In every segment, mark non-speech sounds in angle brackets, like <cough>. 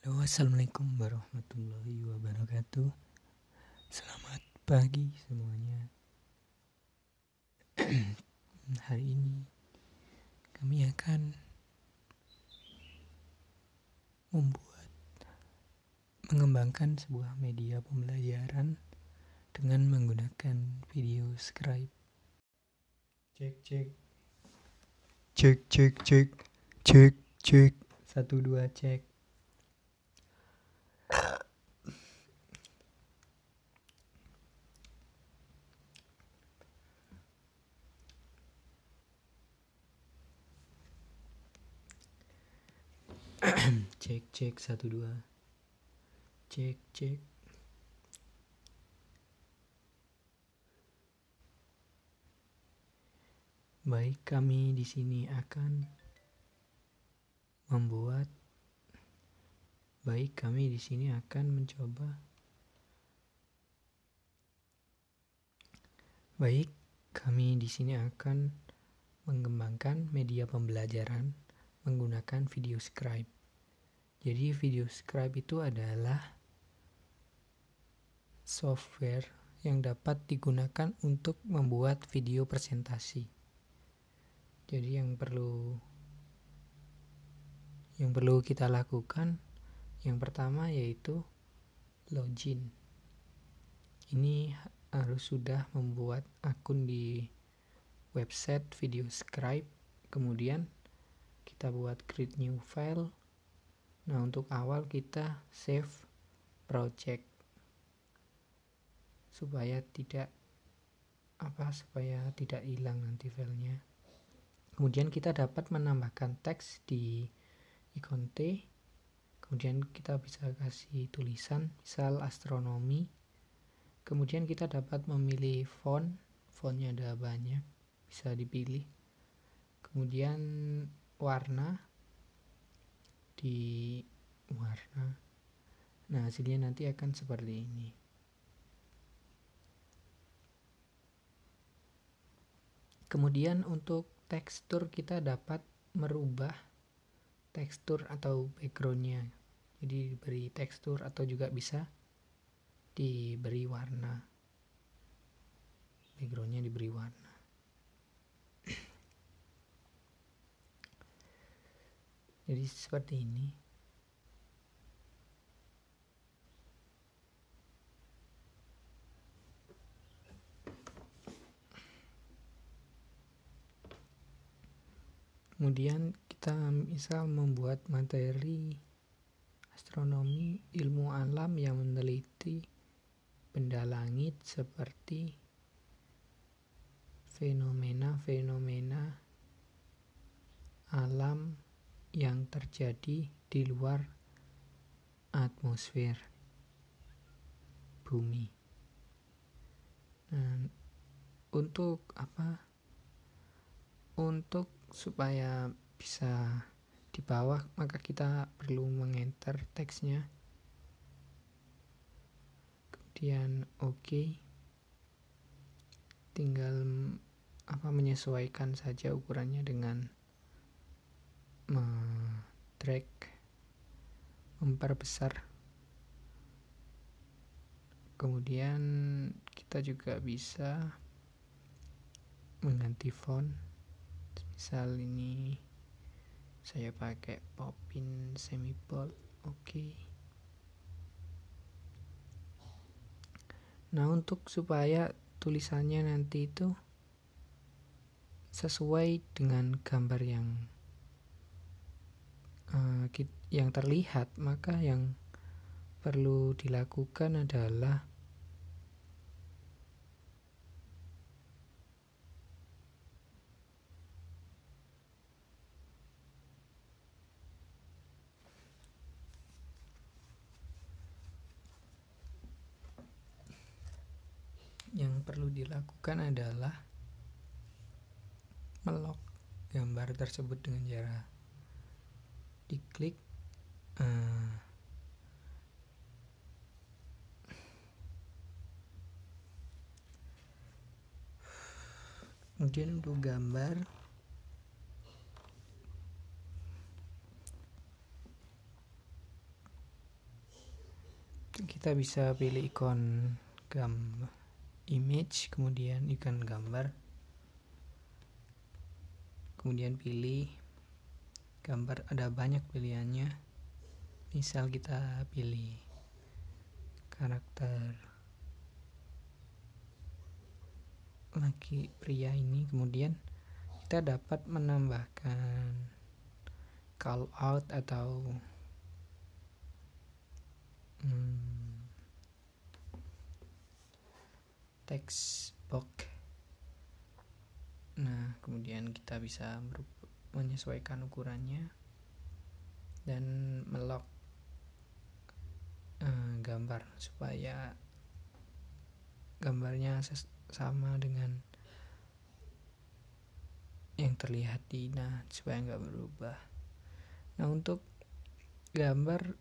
Halo, assalamualaikum warahmatullahi wabarakatuh. Selamat pagi semuanya. <clears throat> Hari ini kami akan membuat mengembangkan sebuah media pembelajaran dengan menggunakan video scribe. Cek cek cek cek cek cek cek satu dua cek. Cek satu dua. Cek cek. Baik kami di sini akan membuat baik kami di sini akan mencoba. Baik kami di sini akan mengembangkan media pembelajaran menggunakan video scribe. Jadi video scribe itu adalah software yang dapat digunakan untuk membuat video presentasi. Jadi yang perlu yang perlu kita lakukan yang pertama yaitu login. Ini harus sudah membuat akun di website video scribe kemudian kita buat create new file nah untuk awal kita save project supaya tidak apa supaya tidak hilang nanti filenya. Kemudian kita dapat menambahkan teks di ikon T. Kemudian kita bisa kasih tulisan misal astronomi. Kemudian kita dapat memilih font fontnya ada banyak bisa dipilih. Kemudian warna di warna. Nah hasilnya nanti akan seperti ini. Kemudian untuk tekstur kita dapat merubah tekstur atau backgroundnya. Jadi diberi tekstur atau juga bisa diberi warna. Backgroundnya diberi warna jadi seperti ini. Kemudian kita misal membuat materi astronomi ilmu alam yang meneliti benda langit seperti fenomena-fenomena alam yang terjadi di luar atmosfer bumi. Nah, untuk apa? Untuk supaya bisa di bawah maka kita perlu mengenter teksnya. Kemudian oke. Okay. Tinggal apa menyesuaikan saja ukurannya dengan drag memperbesar kemudian kita juga bisa mengganti font misal ini saya pakai popin semi bold oke okay. nah untuk supaya tulisannya nanti itu sesuai dengan gambar yang uh, yang terlihat, maka yang perlu dilakukan adalah yang perlu dilakukan adalah melok gambar tersebut dengan cara diklik uh, kemudian untuk gambar kita bisa pilih ikon gambar image kemudian ikon gambar kemudian pilih gambar ada banyak pilihannya. Misal kita pilih karakter laki pria ini kemudian kita dapat menambahkan call out atau hmm, text box. Nah kemudian kita bisa menyesuaikan ukurannya dan melock uh, gambar supaya gambarnya sama dengan yang terlihat di nah supaya nggak berubah. Nah untuk gambar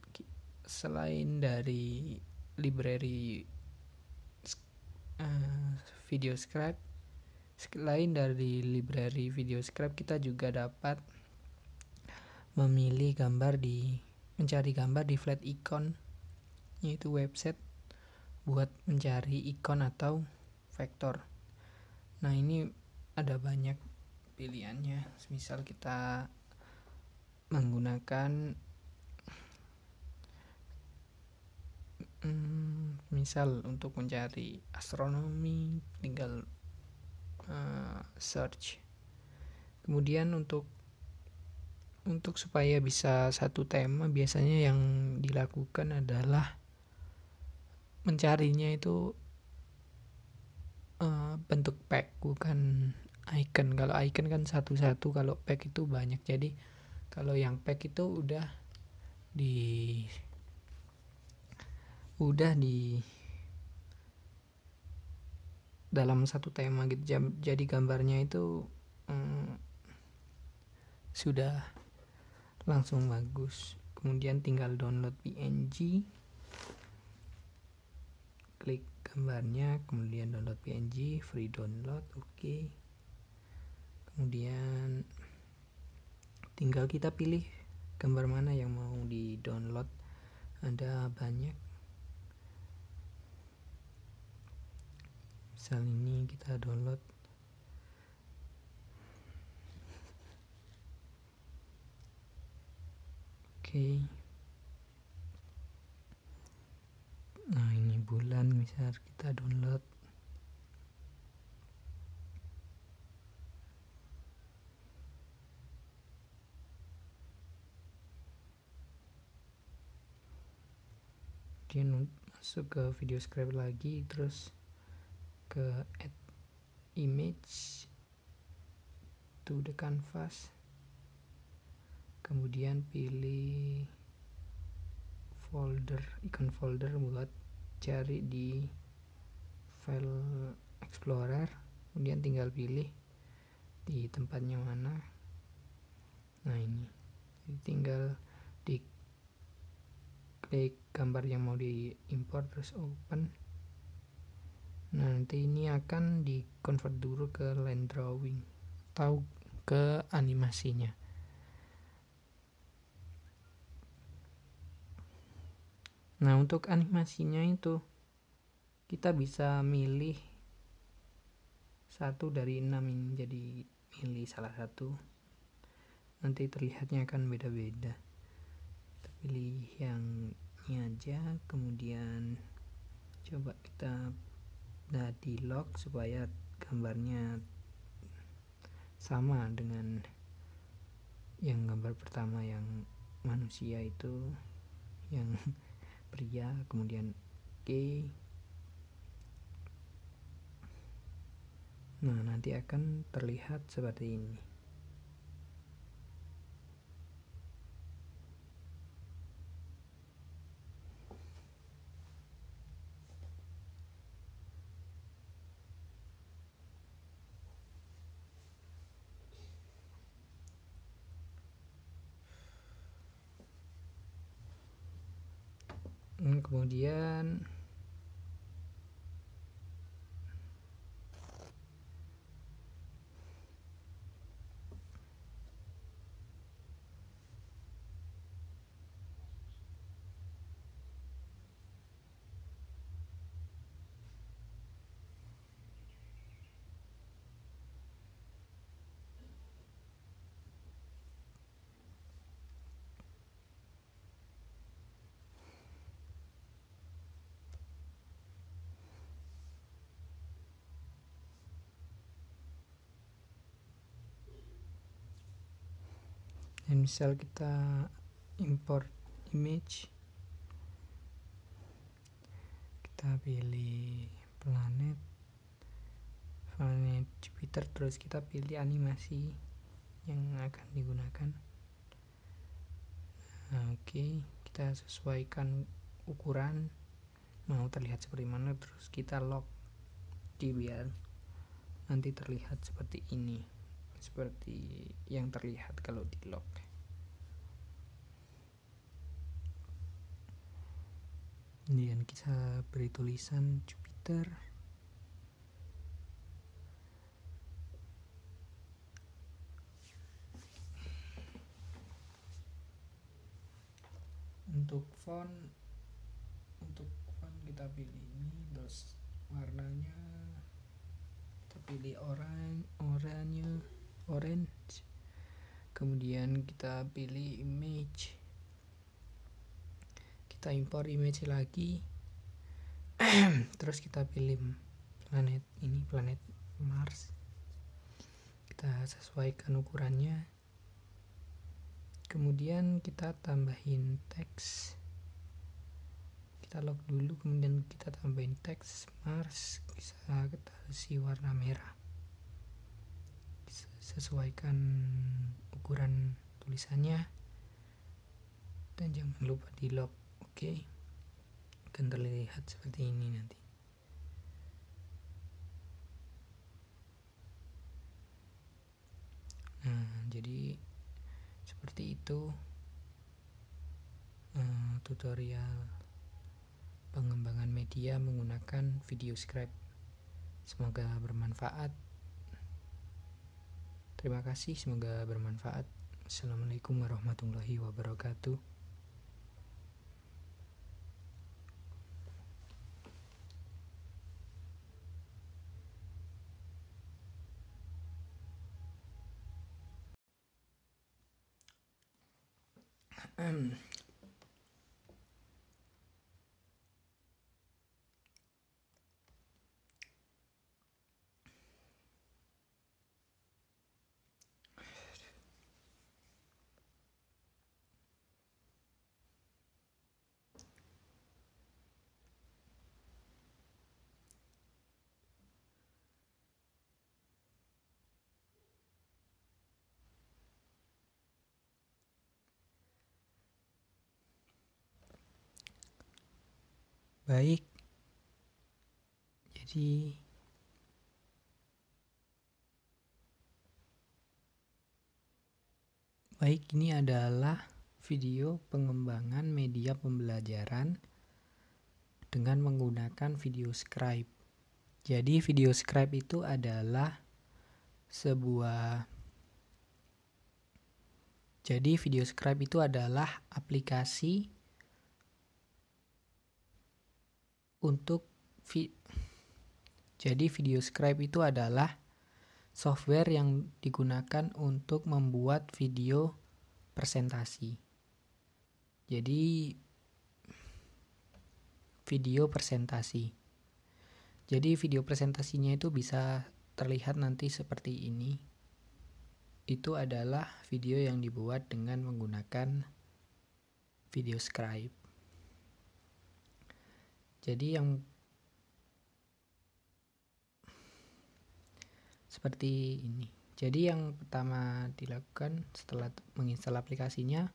selain dari library uh, video scribe selain dari library video scribe kita juga dapat memilih gambar di mencari gambar di flat icon yaitu website buat mencari ikon atau vektor. Nah ini ada banyak pilihannya. Misal kita menggunakan hmm, misal untuk mencari astronomi tinggal uh, search. Kemudian untuk untuk supaya bisa satu tema biasanya yang dilakukan adalah mencarinya itu uh, bentuk pack bukan icon. Kalau icon kan satu-satu kalau pack itu banyak. Jadi kalau yang pack itu udah di udah di dalam satu tema gitu. Jadi gambarnya itu hmm, sudah langsung bagus. Kemudian tinggal download PNG klik gambarnya kemudian download PNG free download oke. Okay. kemudian tinggal kita pilih gambar mana yang mau di download ada banyak misal ini kita download oke okay. nah ini bulan misal kita download kemudian masuk ke video script lagi terus ke add image to the canvas. Kemudian pilih folder icon folder buat cari di file explorer. Kemudian tinggal pilih di tempatnya mana. Nah ini. Tinggal di klik gambar yang mau diimport terus open nanti ini akan di convert dulu ke line drawing. Atau ke animasinya. Nah, untuk animasinya itu kita bisa milih satu dari enam ini. Jadi milih salah satu. Nanti terlihatnya akan beda-beda. Kita pilih yang ini aja. Kemudian coba kita nah di lock supaya gambarnya sama dengan yang gambar pertama yang manusia itu yang <laughs> pria kemudian K. Nah nanti akan terlihat seperti ini Hmm, kemudian dan misal kita import image kita pilih planet planet Jupiter terus kita pilih animasi yang akan digunakan nah, oke okay. kita sesuaikan ukuran mau terlihat seperti mana terus kita lock di biar nanti terlihat seperti ini seperti yang terlihat kalau di lock kemudian kita beri tulisan Jupiter. Untuk font untuk font kita pilih ini terus warnanya kita pilih orange oranye orange. Kemudian kita pilih image. Kita impor image lagi. <clears throat> Terus kita pilih planet ini planet Mars. Kita sesuaikan ukurannya. Kemudian kita tambahin teks. Kita lock dulu kemudian kita tambahin teks Mars. Bisa kita isi warna merah sesuaikan ukuran tulisannya dan jangan lupa di lock Oke, akan terlihat seperti ini nanti. Nah, jadi seperti itu uh, tutorial pengembangan media menggunakan video script. Semoga bermanfaat. Terima kasih, semoga bermanfaat. Assalamualaikum warahmatullahi wabarakatuh. Baik. Jadi baik ini adalah video pengembangan media pembelajaran dengan menggunakan video scribe. Jadi video scribe itu adalah sebuah jadi video scribe itu adalah aplikasi untuk vi jadi video scribe itu adalah software yang digunakan untuk membuat video presentasi. Jadi video presentasi. Jadi video presentasinya itu bisa terlihat nanti seperti ini. Itu adalah video yang dibuat dengan menggunakan video scribe jadi yang seperti ini. Jadi yang pertama dilakukan setelah menginstal aplikasinya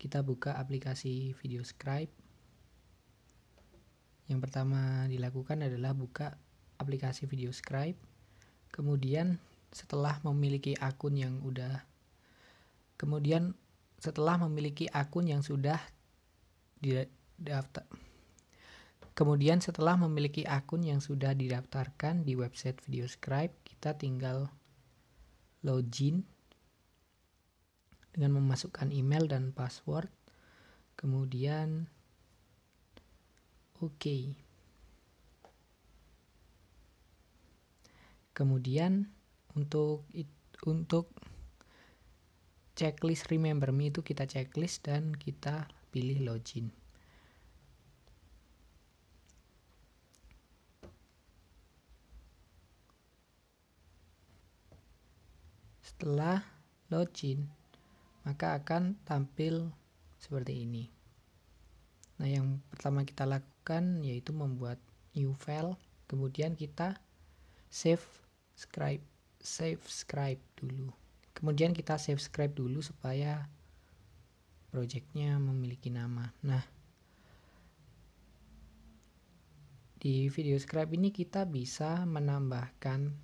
kita buka aplikasi video scribe. Yang pertama dilakukan adalah buka aplikasi video scribe. Kemudian setelah memiliki akun yang udah kemudian setelah memiliki akun yang sudah daftar Kemudian setelah memiliki akun yang sudah didaftarkan di website VideoScribe, kita tinggal login dengan memasukkan email dan password. Kemudian oke. Okay. Kemudian untuk untuk checklist remember me itu kita checklist dan kita pilih login. Setelah login, maka akan tampil seperti ini. Nah, yang pertama kita lakukan yaitu membuat new file, kemudian kita save scribe save scribe dulu. Kemudian kita save scribe dulu supaya projectnya memiliki nama. Nah, di video scribe ini kita bisa menambahkan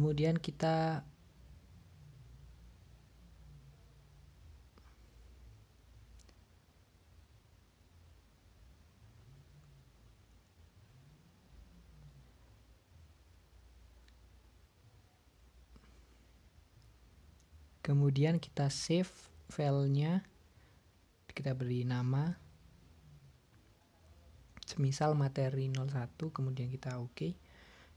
kemudian kita kemudian kita save filenya kita beri nama semisal materi 01 kemudian kita oke okay.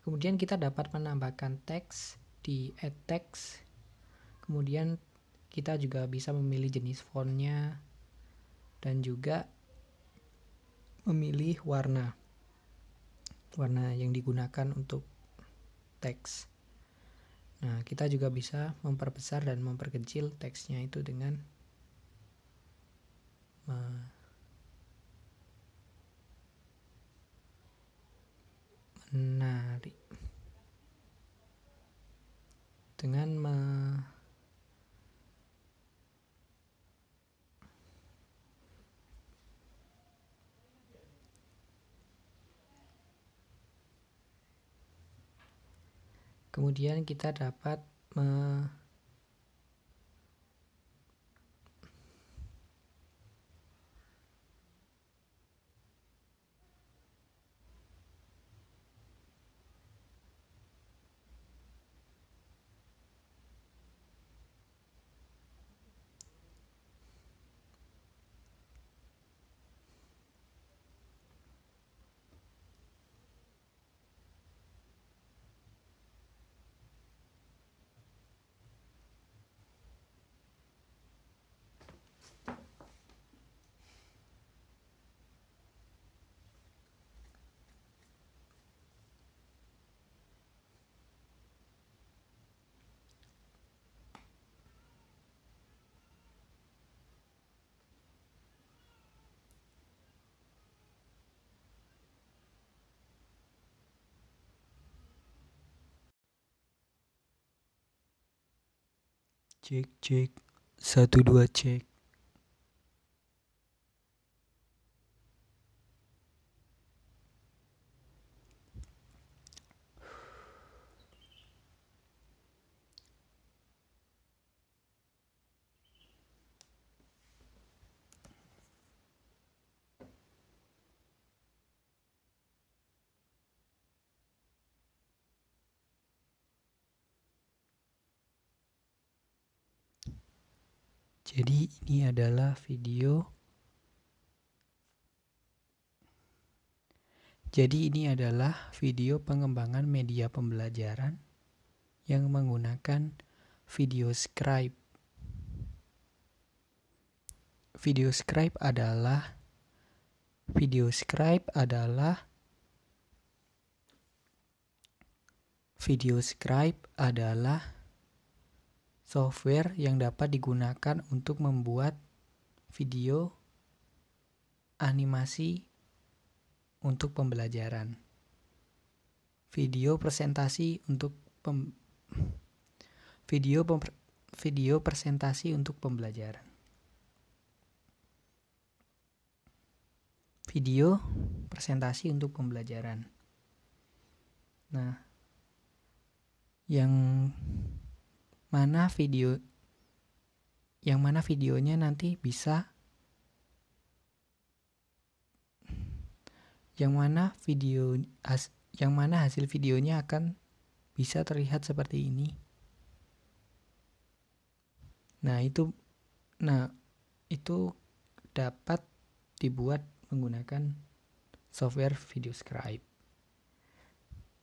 Kemudian kita dapat menambahkan teks di add text. Kemudian kita juga bisa memilih jenis fontnya dan juga memilih warna. Warna yang digunakan untuk teks. Nah, kita juga bisa memperbesar dan memperkecil teksnya itu dengan menarik dengan me kemudian kita dapat me Cek cek satu dua cek. Jadi ini adalah video Jadi ini adalah video pengembangan media pembelajaran yang menggunakan video scribe. Video scribe adalah video scribe adalah video scribe adalah software yang dapat digunakan untuk membuat video animasi untuk pembelajaran. Video presentasi untuk pem, video pem, video presentasi untuk pembelajaran. Video presentasi untuk pembelajaran. Nah, yang mana video yang mana videonya nanti bisa yang mana video has, yang mana hasil videonya akan bisa terlihat seperti ini. Nah, itu Nah, itu dapat dibuat menggunakan software video scribe.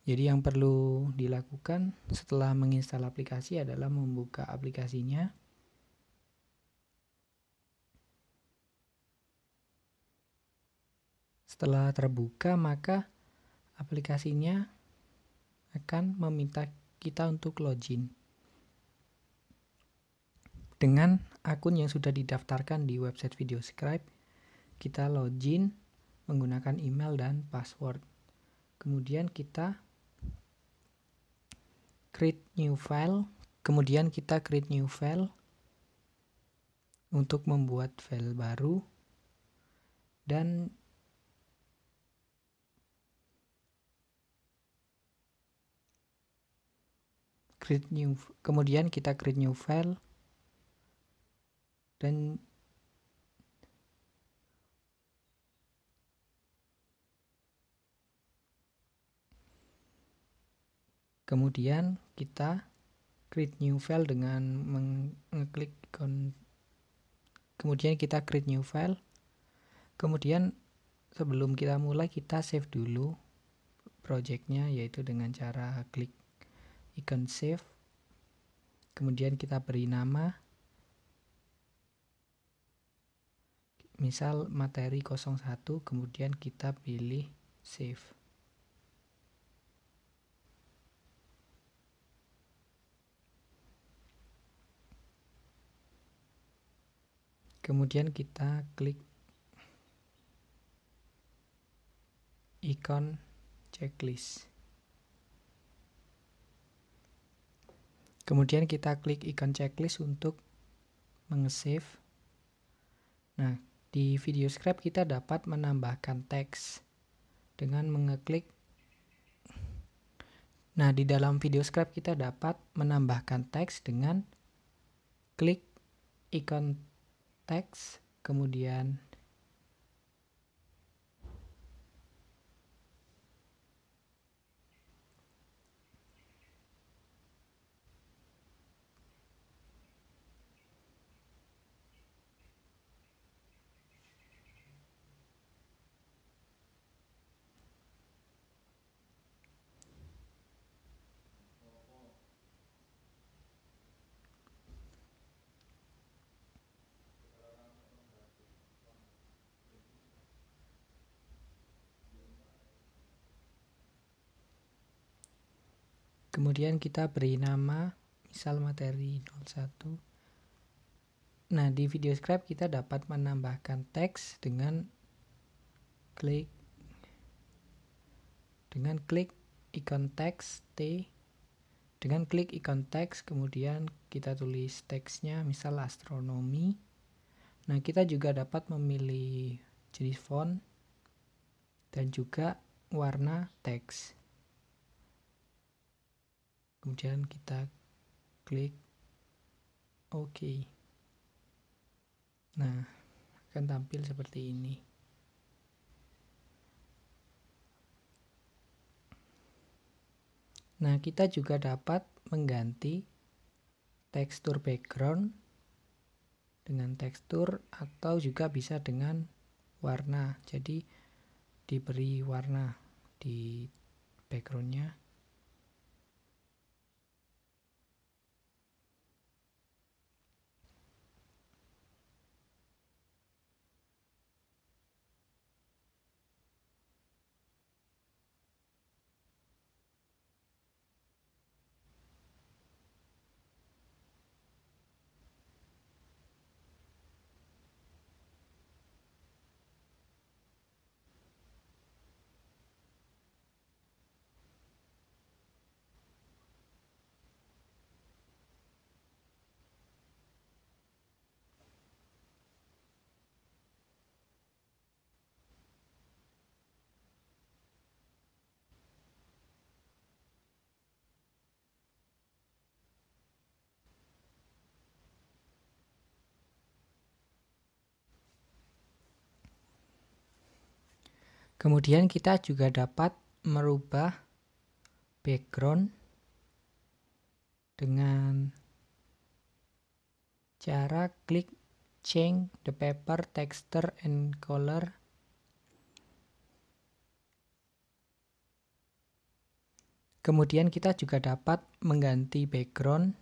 Jadi yang perlu dilakukan setelah menginstal aplikasi adalah membuka aplikasinya. Setelah terbuka maka aplikasinya akan meminta kita untuk login dengan akun yang sudah didaftarkan di website video scribe kita login menggunakan email dan password kemudian kita create new file. Kemudian kita create new file untuk membuat file baru. Dan create new kemudian kita create new file. Dan kemudian kita create new file dengan mengklik kemudian kita create new file. Kemudian sebelum kita mulai kita save dulu projectnya yaitu dengan cara klik ikon save. Kemudian kita beri nama. Misal materi 01 kemudian kita pilih save kemudian kita klik ikon checklist. Kemudian kita klik ikon checklist untuk mengesave nah di video scribe kita dapat menambahkan teks dengan mengeklik. Nah, di dalam video scribe kita dapat menambahkan teks dengan klik ikon teks, kemudian kemudian kita beri nama misal materi 01 nah di video scribe kita dapat menambahkan teks dengan klik dengan klik ikon teks T. Dengan klik ikon teks kemudian kita tulis teksnya misal astronomi. Nah kita juga dapat memilih jenis font dan juga warna teks kemudian kita klik OK. Nah akan tampil seperti ini. Nah kita juga dapat mengganti tekstur background dengan tekstur atau juga bisa dengan warna. Jadi diberi warna di backgroundnya Kemudian kita juga dapat merubah background dengan cara klik change the paper texture and color. Kemudian kita juga dapat mengganti background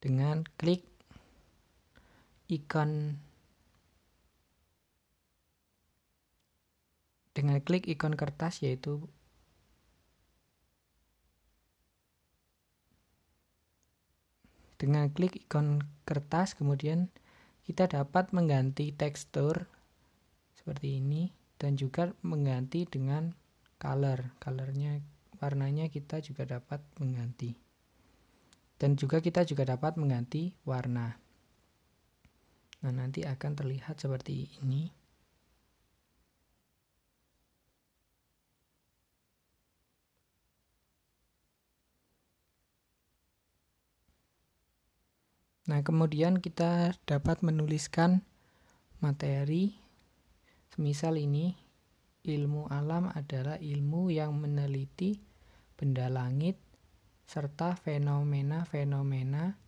dengan klik ikon dengan klik ikon kertas yaitu dengan klik ikon kertas kemudian kita dapat mengganti tekstur seperti ini dan juga mengganti dengan color. Colornya warnanya kita juga dapat mengganti. Dan juga kita juga dapat mengganti warna. Nah nanti akan terlihat seperti ini Nah, kemudian kita dapat menuliskan materi semisal ini ilmu alam adalah ilmu yang meneliti benda langit serta fenomena-fenomena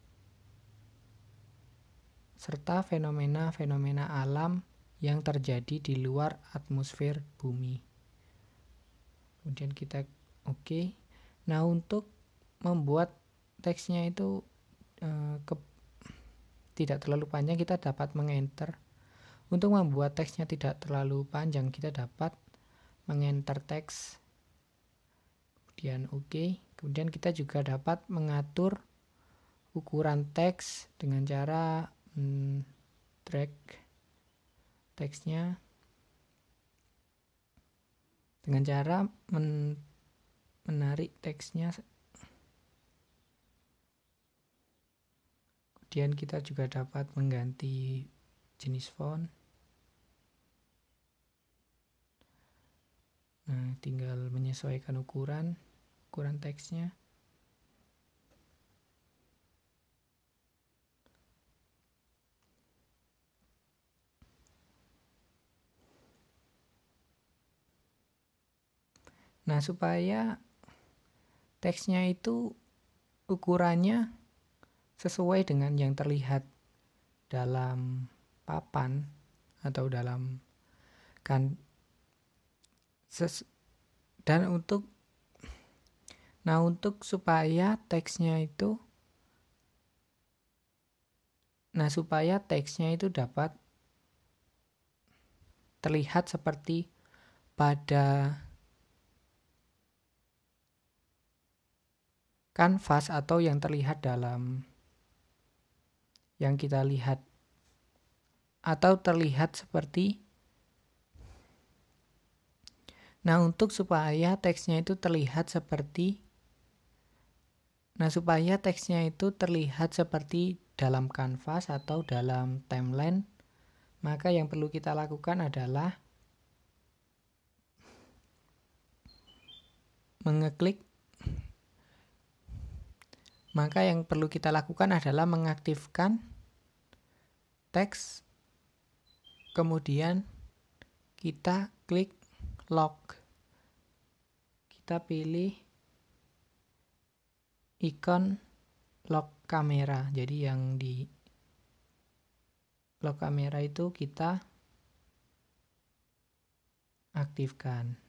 serta fenomena-fenomena alam yang terjadi di luar atmosfer bumi. Kemudian kita oke. Okay. Nah, untuk membuat teksnya itu eh, ke, tidak terlalu panjang kita dapat mengenter. Untuk membuat teksnya tidak terlalu panjang kita dapat mengenter teks kemudian oke okay. kemudian kita juga dapat mengatur ukuran teks dengan cara hmm, drag teksnya dengan cara men menarik teksnya kemudian kita juga dapat mengganti jenis font Nah, tinggal menyesuaikan ukuran, ukuran teksnya. Nah, supaya teksnya itu ukurannya sesuai dengan yang terlihat dalam papan atau dalam kan dan untuk nah untuk supaya teksnya itu nah supaya teksnya itu dapat terlihat seperti pada kanvas atau yang terlihat dalam yang kita lihat. Atau terlihat seperti Nah, untuk supaya teksnya itu terlihat seperti Nah, supaya teksnya itu terlihat seperti dalam kanvas atau dalam timeline, maka yang perlu kita lakukan adalah mengeklik. Maka yang perlu kita lakukan adalah mengaktifkan teks. Kemudian kita klik lock kita pilih ikon lock kamera. Jadi yang di lock kamera itu kita aktifkan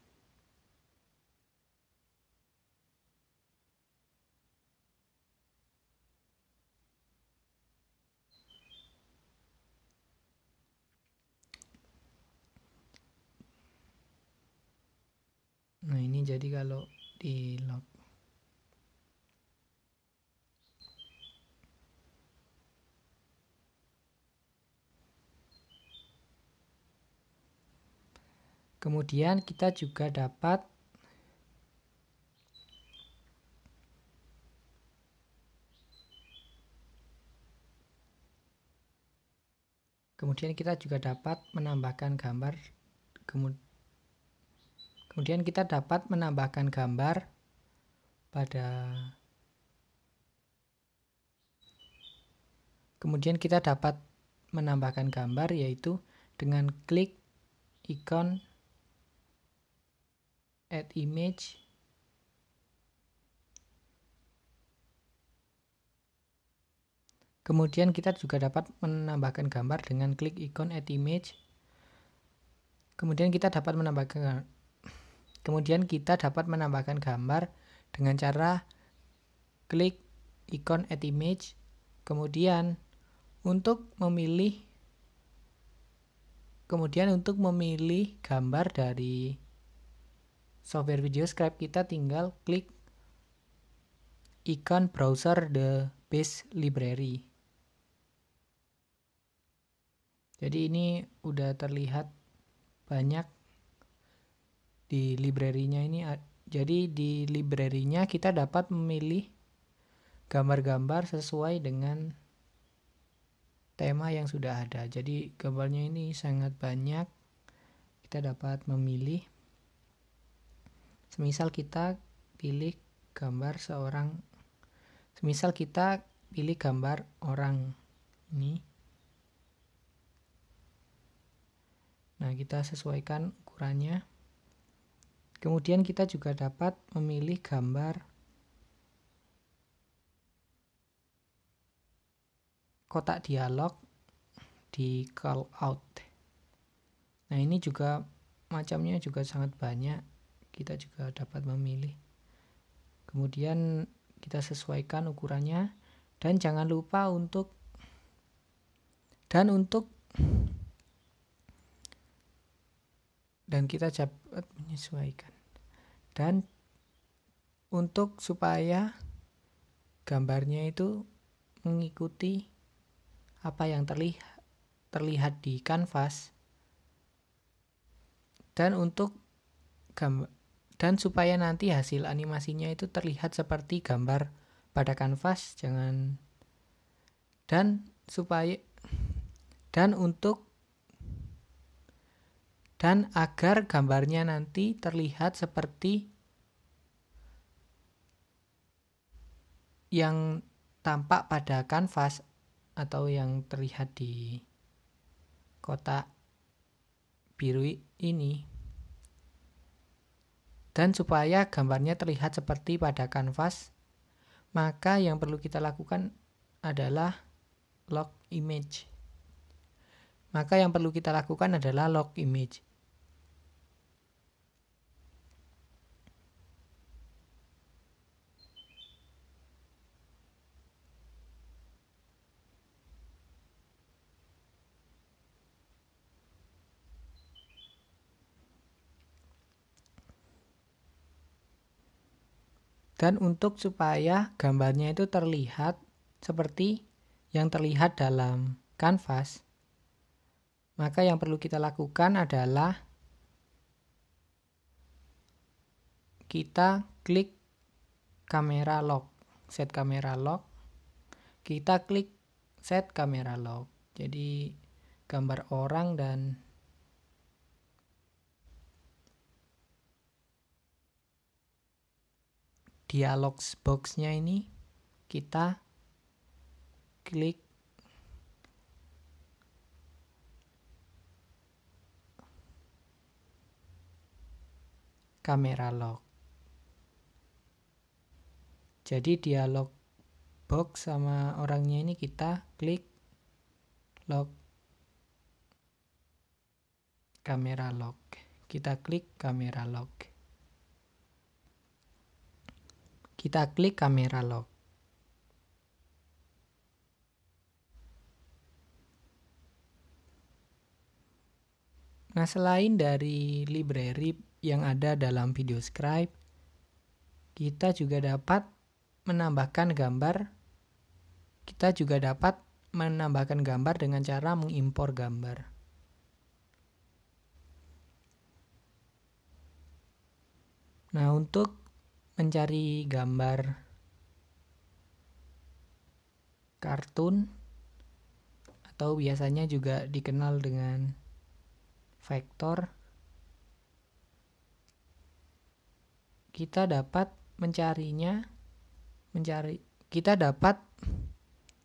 Nah ini jadi kalau di lock Kemudian kita juga dapat Kemudian kita juga dapat menambahkan gambar kemudian kita dapat menambahkan gambar pada Kemudian kita dapat menambahkan gambar yaitu dengan klik ikon add image Kemudian kita juga dapat menambahkan gambar dengan klik ikon add image. Kemudian kita dapat menambahkan Kemudian kita dapat menambahkan gambar dengan cara klik ikon add image. Kemudian untuk memilih kemudian untuk memilih gambar dari software video scribe kita tinggal klik ikon browser the base library. Jadi ini udah terlihat banyak di library-nya ini jadi di library-nya kita dapat memilih gambar-gambar sesuai dengan tema yang sudah ada. Jadi gambarnya ini sangat banyak. Kita dapat memilih semisal kita pilih gambar seorang semisal kita pilih gambar orang ini Nah, kita sesuaikan ukurannya. Kemudian kita juga dapat memilih gambar kotak dialog di call out. Nah, ini juga macamnya juga sangat banyak. Kita juga dapat memilih. Kemudian kita sesuaikan ukurannya dan jangan lupa untuk dan untuk dan kita dapat menyesuaikan dan untuk supaya gambarnya itu mengikuti apa yang terlihat terlihat di kanvas. Dan untuk dan supaya nanti hasil animasinya itu terlihat seperti gambar pada kanvas jangan dan supaya dan untuk dan agar gambarnya nanti terlihat seperti yang tampak pada kanvas atau yang terlihat di kotak biru ini. Dan supaya gambarnya terlihat seperti pada kanvas maka yang perlu kita lakukan adalah lock image maka yang perlu kita lakukan adalah lock image. Dan untuk supaya gambarnya itu terlihat seperti yang terlihat dalam kanvas maka yang perlu kita lakukan adalah kita klik kamera lock set kamera lock. Kita klik set kamera lock. Jadi gambar orang dan dialog boxnya ini kita klik kamera lock. Jadi dialog box sama orangnya ini kita klik lock. Kamera lock. Kita klik kamera lock. Kita klik kamera lock. Nah, selain dari library yang ada dalam video scribe, kita juga dapat menambahkan gambar. Kita juga dapat menambahkan gambar dengan cara mengimpor gambar. Nah, untuk mencari gambar kartun atau biasanya juga dikenal dengan vektor kita dapat mencarinya mencari kita dapat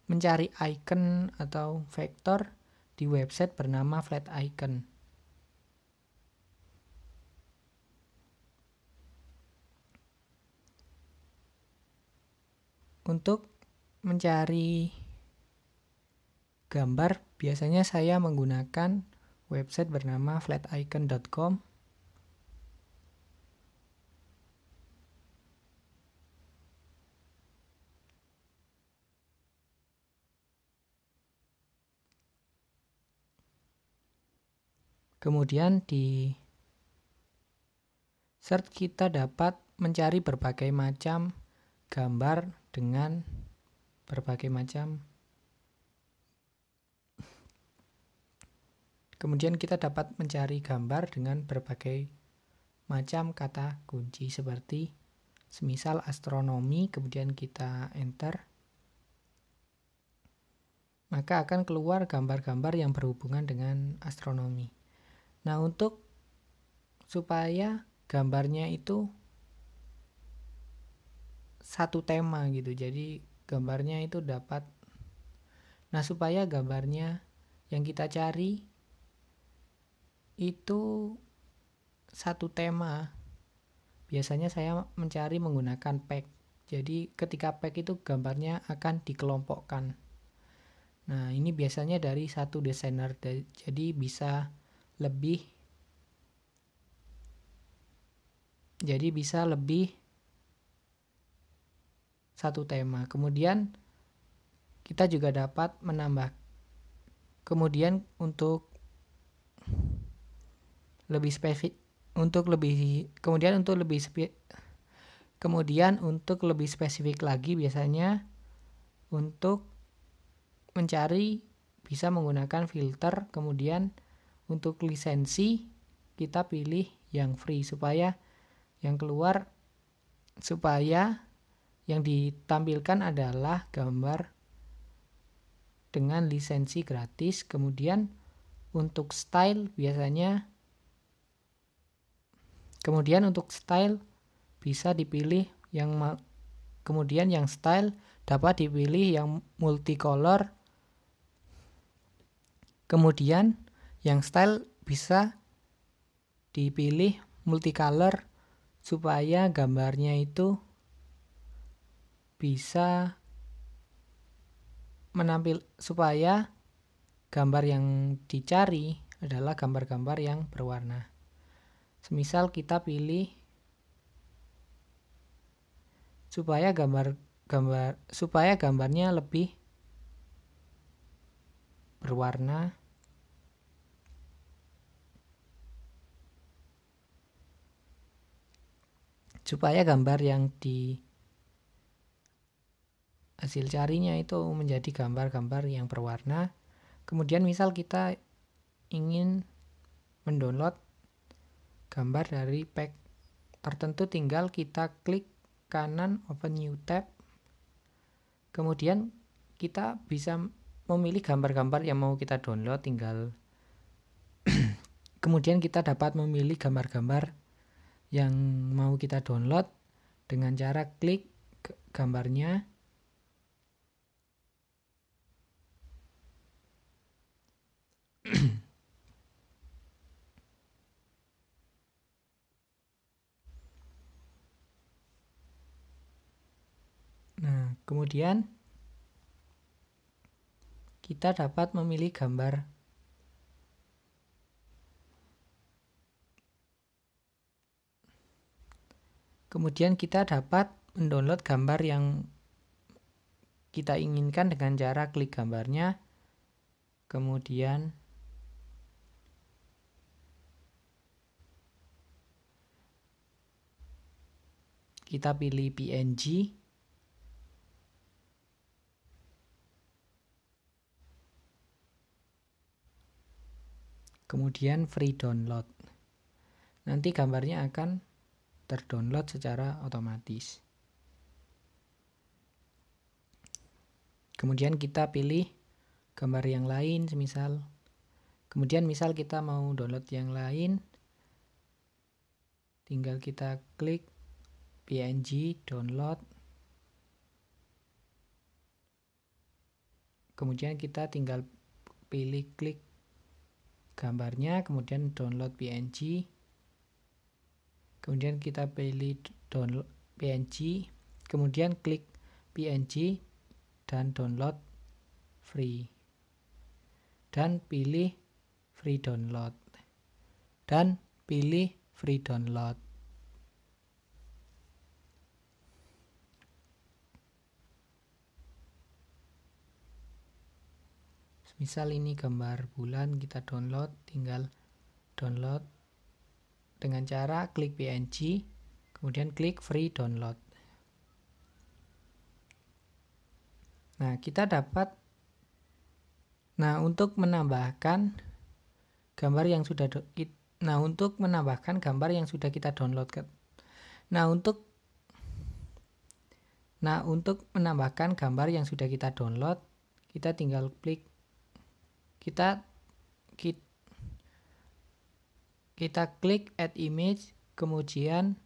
mencari icon atau vektor di website bernama flat icon. Untuk mencari gambar biasanya saya menggunakan website bernama flaticon.com Kemudian di search kita dapat mencari berbagai macam gambar dengan berbagai macam Kemudian kita dapat mencari gambar dengan berbagai macam kata kunci seperti semisal astronomi kemudian kita enter maka akan keluar gambar-gambar yang berhubungan dengan astronomi. Nah, untuk supaya gambarnya itu satu tema gitu. Jadi gambarnya itu dapat Nah, supaya gambarnya yang kita cari itu satu tema. Biasanya saya mencari menggunakan pack. Jadi ketika pack itu gambarnya akan dikelompokkan. Nah, ini biasanya dari satu desainer. Jadi bisa lebih jadi bisa lebih satu tema. Kemudian kita juga dapat menambah. Kemudian untuk lebih spesifik untuk lebih kemudian untuk lebih spe, kemudian untuk lebih spesifik lagi biasanya untuk mencari bisa menggunakan filter kemudian untuk lisensi kita pilih yang free supaya yang keluar supaya yang ditampilkan adalah gambar dengan lisensi gratis. Kemudian untuk style biasanya kemudian untuk style bisa dipilih yang kemudian yang style dapat dipilih yang multicolor. Kemudian yang style bisa dipilih multicolor supaya gambarnya itu bisa menampil supaya gambar yang dicari adalah gambar-gambar yang berwarna. Semisal kita pilih supaya gambar gambar supaya gambarnya lebih berwarna supaya gambar yang di hasil carinya itu menjadi gambar-gambar yang berwarna. Kemudian misal kita ingin mendownload gambar dari pack tertentu tinggal kita klik kanan open new tab. Kemudian kita bisa memilih gambar-gambar yang mau kita download tinggal <clears throat> kemudian kita dapat memilih gambar-gambar yang mau kita download dengan cara klik gambarnya. <clears throat> Nah, kemudian kita dapat memilih gambar Kemudian kita dapat mendownload gambar yang kita inginkan dengan cara klik gambarnya. Kemudian kita pilih PNG. Kemudian free download. Nanti gambarnya akan terdownload secara otomatis. Kemudian kita pilih gambar yang lain semisal. Kemudian misal kita mau download yang lain tinggal kita klik PNG download. Kemudian kita tinggal pilih klik gambarnya kemudian download PNG kemudian kita pilih download PNG kemudian klik PNG dan download free. Dan pilih free download. Dan pilih free download. Misal ini gambar bulan kita download tinggal download dengan cara klik PNG kemudian klik free download. Nah kita dapat nah untuk menambahkan gambar yang sudah nah untuk menambahkan gambar yang sudah kita download nah untuk nah untuk menambahkan gambar yang sudah kita download kita tinggal klik kita kita klik add image kemudian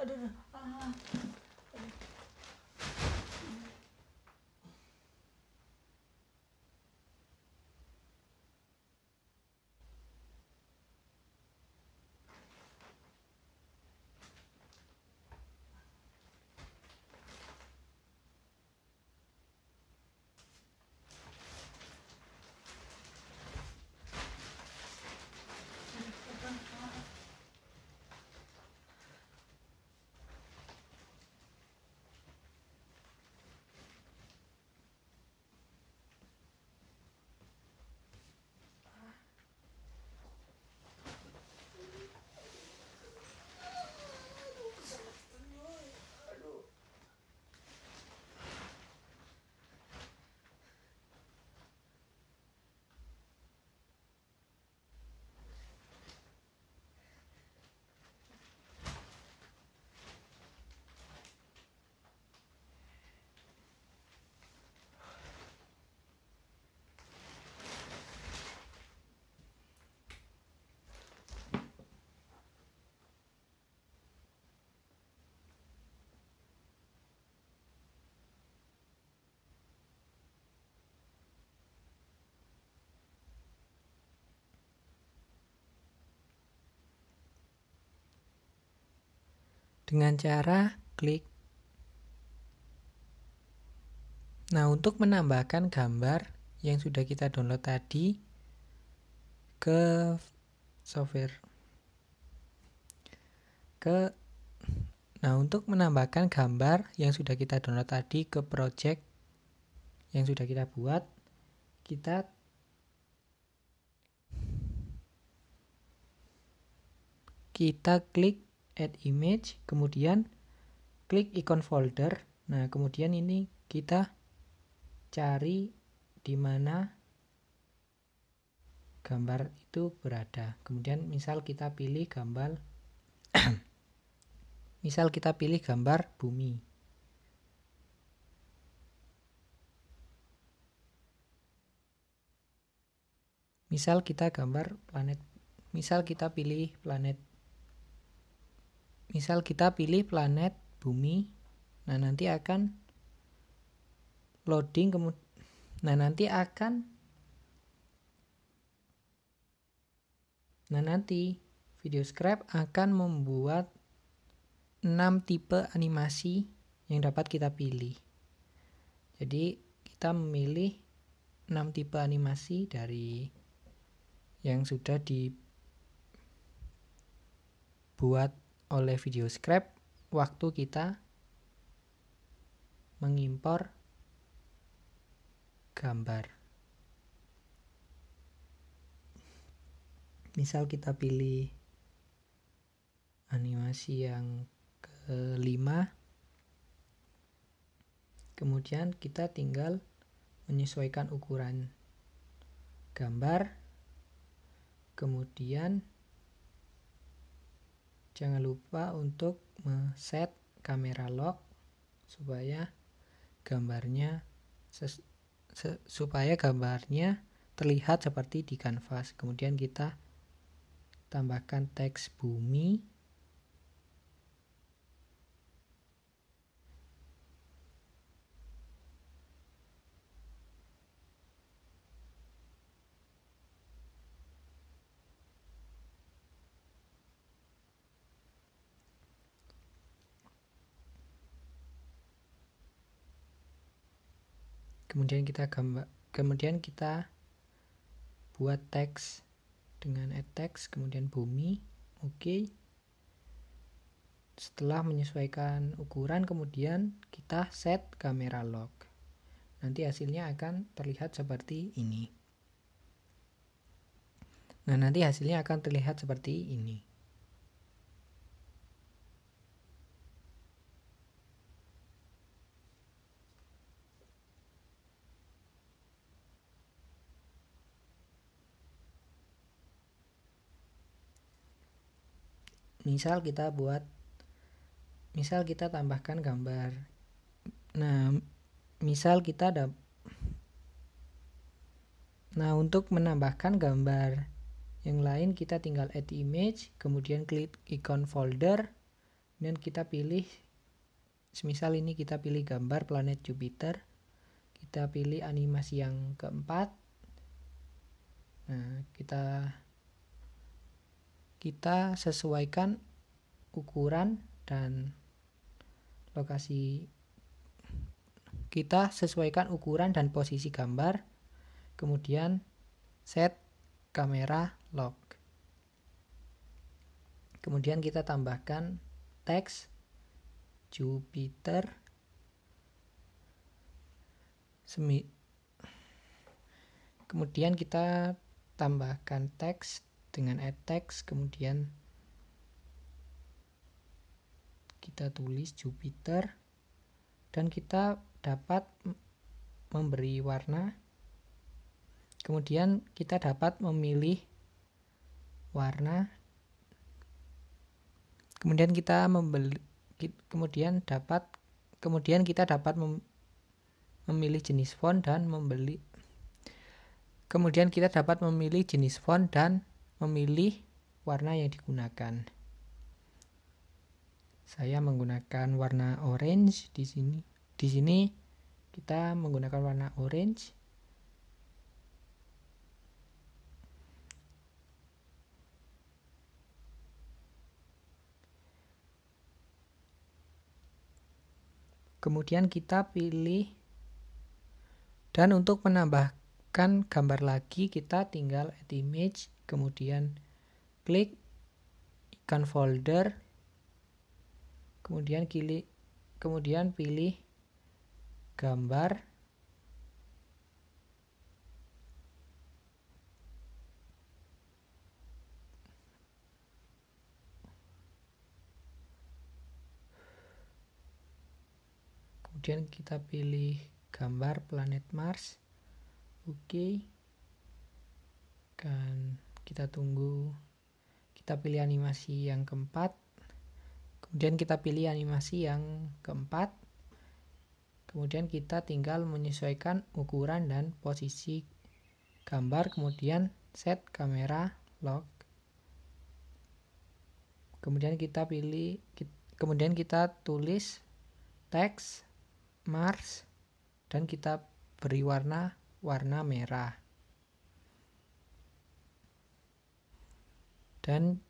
啊，这是啊。Dengan cara klik. Nah, untuk menambahkan gambar yang sudah kita download tadi ke software ke Nah, untuk menambahkan gambar yang sudah kita download tadi ke project yang sudah kita buat, kita kita klik add image kemudian klik icon folder. Nah kemudian ini kita cari di mana gambar itu berada. Kemudian misal kita pilih gambar <coughs> misal kita pilih gambar bumi. Misal kita gambar planet misal kita pilih planet misal kita pilih planet bumi nah nanti akan loading kemudian nah nanti akan nah nanti video scrap akan membuat 6 tipe animasi yang dapat kita pilih. Jadi kita memilih 6 tipe animasi dari yang sudah dibuat oleh video scrap waktu kita mengimpor gambar. Misal kita pilih animasi yang kelima, kemudian kita tinggal menyesuaikan ukuran gambar, kemudian Jangan lupa untuk set kamera lock supaya gambarnya supaya gambarnya terlihat seperti di kanvas. Kemudian kita tambahkan teks bumi kemudian kita gambar kemudian kita buat teks dengan add text kemudian bumi oke. Okay. setelah menyesuaikan ukuran kemudian kita set kamera lock nanti hasilnya akan terlihat seperti ini. Nah nanti hasilnya akan terlihat seperti ini misal kita buat misal kita tambahkan gambar. Nah misal kita ada nah untuk menambahkan gambar yang lain kita tinggal add image kemudian klik icon folder dan kita pilih semisal ini kita pilih gambar planet Jupiter kita pilih animasi yang keempat. Nah kita kita sesuaikan ukuran dan lokasi kita sesuaikan ukuran dan posisi gambar kemudian set kamera lock kemudian kita tambahkan teks Jupiter. Semi kemudian kita tambahkan teks dengan add text kemudian kita tulis Jupiter dan kita dapat memberi warna. Kemudian kita dapat memilih warna. Kemudian kita membeli kemudian dapat kemudian kita dapat mem, memilih jenis font dan membeli. Kemudian kita dapat memilih jenis font dan memilih warna yang digunakan. Saya menggunakan warna orange di sini. Di sini kita menggunakan warna orange. Kemudian kita pilih dan untuk menambahkan gambar lagi kita tinggal add image kemudian klik ikan folder. Kemudian pilih, kemudian pilih gambar. Kemudian kita pilih gambar planet Mars. Oke. Okay. kan kita tunggu. Kita pilih animasi yang keempat. Kemudian kita pilih animasi yang keempat. Kemudian kita tinggal menyesuaikan ukuran dan posisi gambar kemudian set kamera lock. Kemudian kita pilih kemudian kita tulis teks Mars dan kita beri warna warna merah dan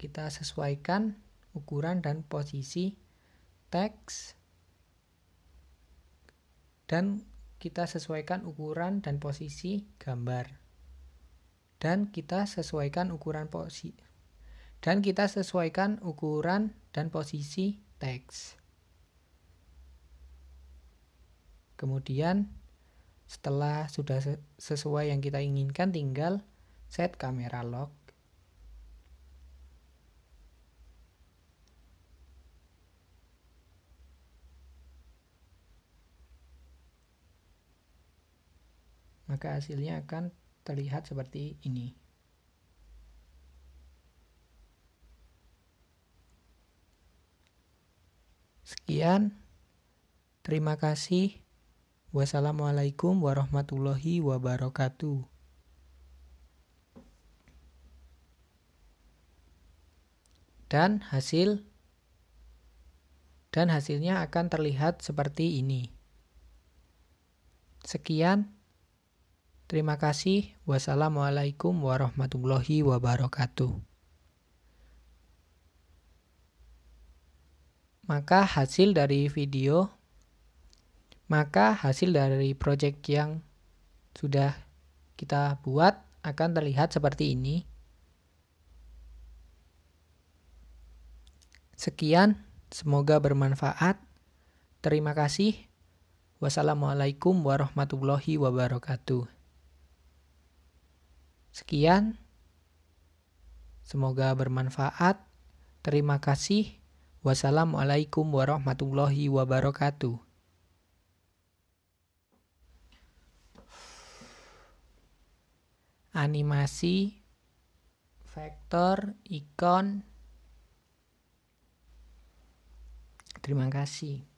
kita sesuaikan ukuran dan posisi teks dan kita sesuaikan ukuran dan posisi gambar dan kita sesuaikan ukuran posisi dan kita sesuaikan ukuran dan posisi teks. Kemudian setelah sudah sesuai yang kita inginkan tinggal set kamera lock. Maka hasilnya akan terlihat seperti ini. Sekian. Terima kasih. Wassalamualaikum warahmatullahi wabarakatuh. Dan hasil dan hasilnya akan terlihat seperti ini. Sekian. Terima kasih. Wassalamualaikum warahmatullahi wabarakatuh. maka hasil dari video maka hasil dari project yang sudah kita buat akan terlihat seperti ini. Sekian, semoga bermanfaat. Terima kasih. Wassalamualaikum warahmatullahi wabarakatuh. Sekian, semoga bermanfaat. Terima kasih. Wassalamualaikum warahmatullahi wabarakatuh. Animasi, vektor, ikon. Terima kasih.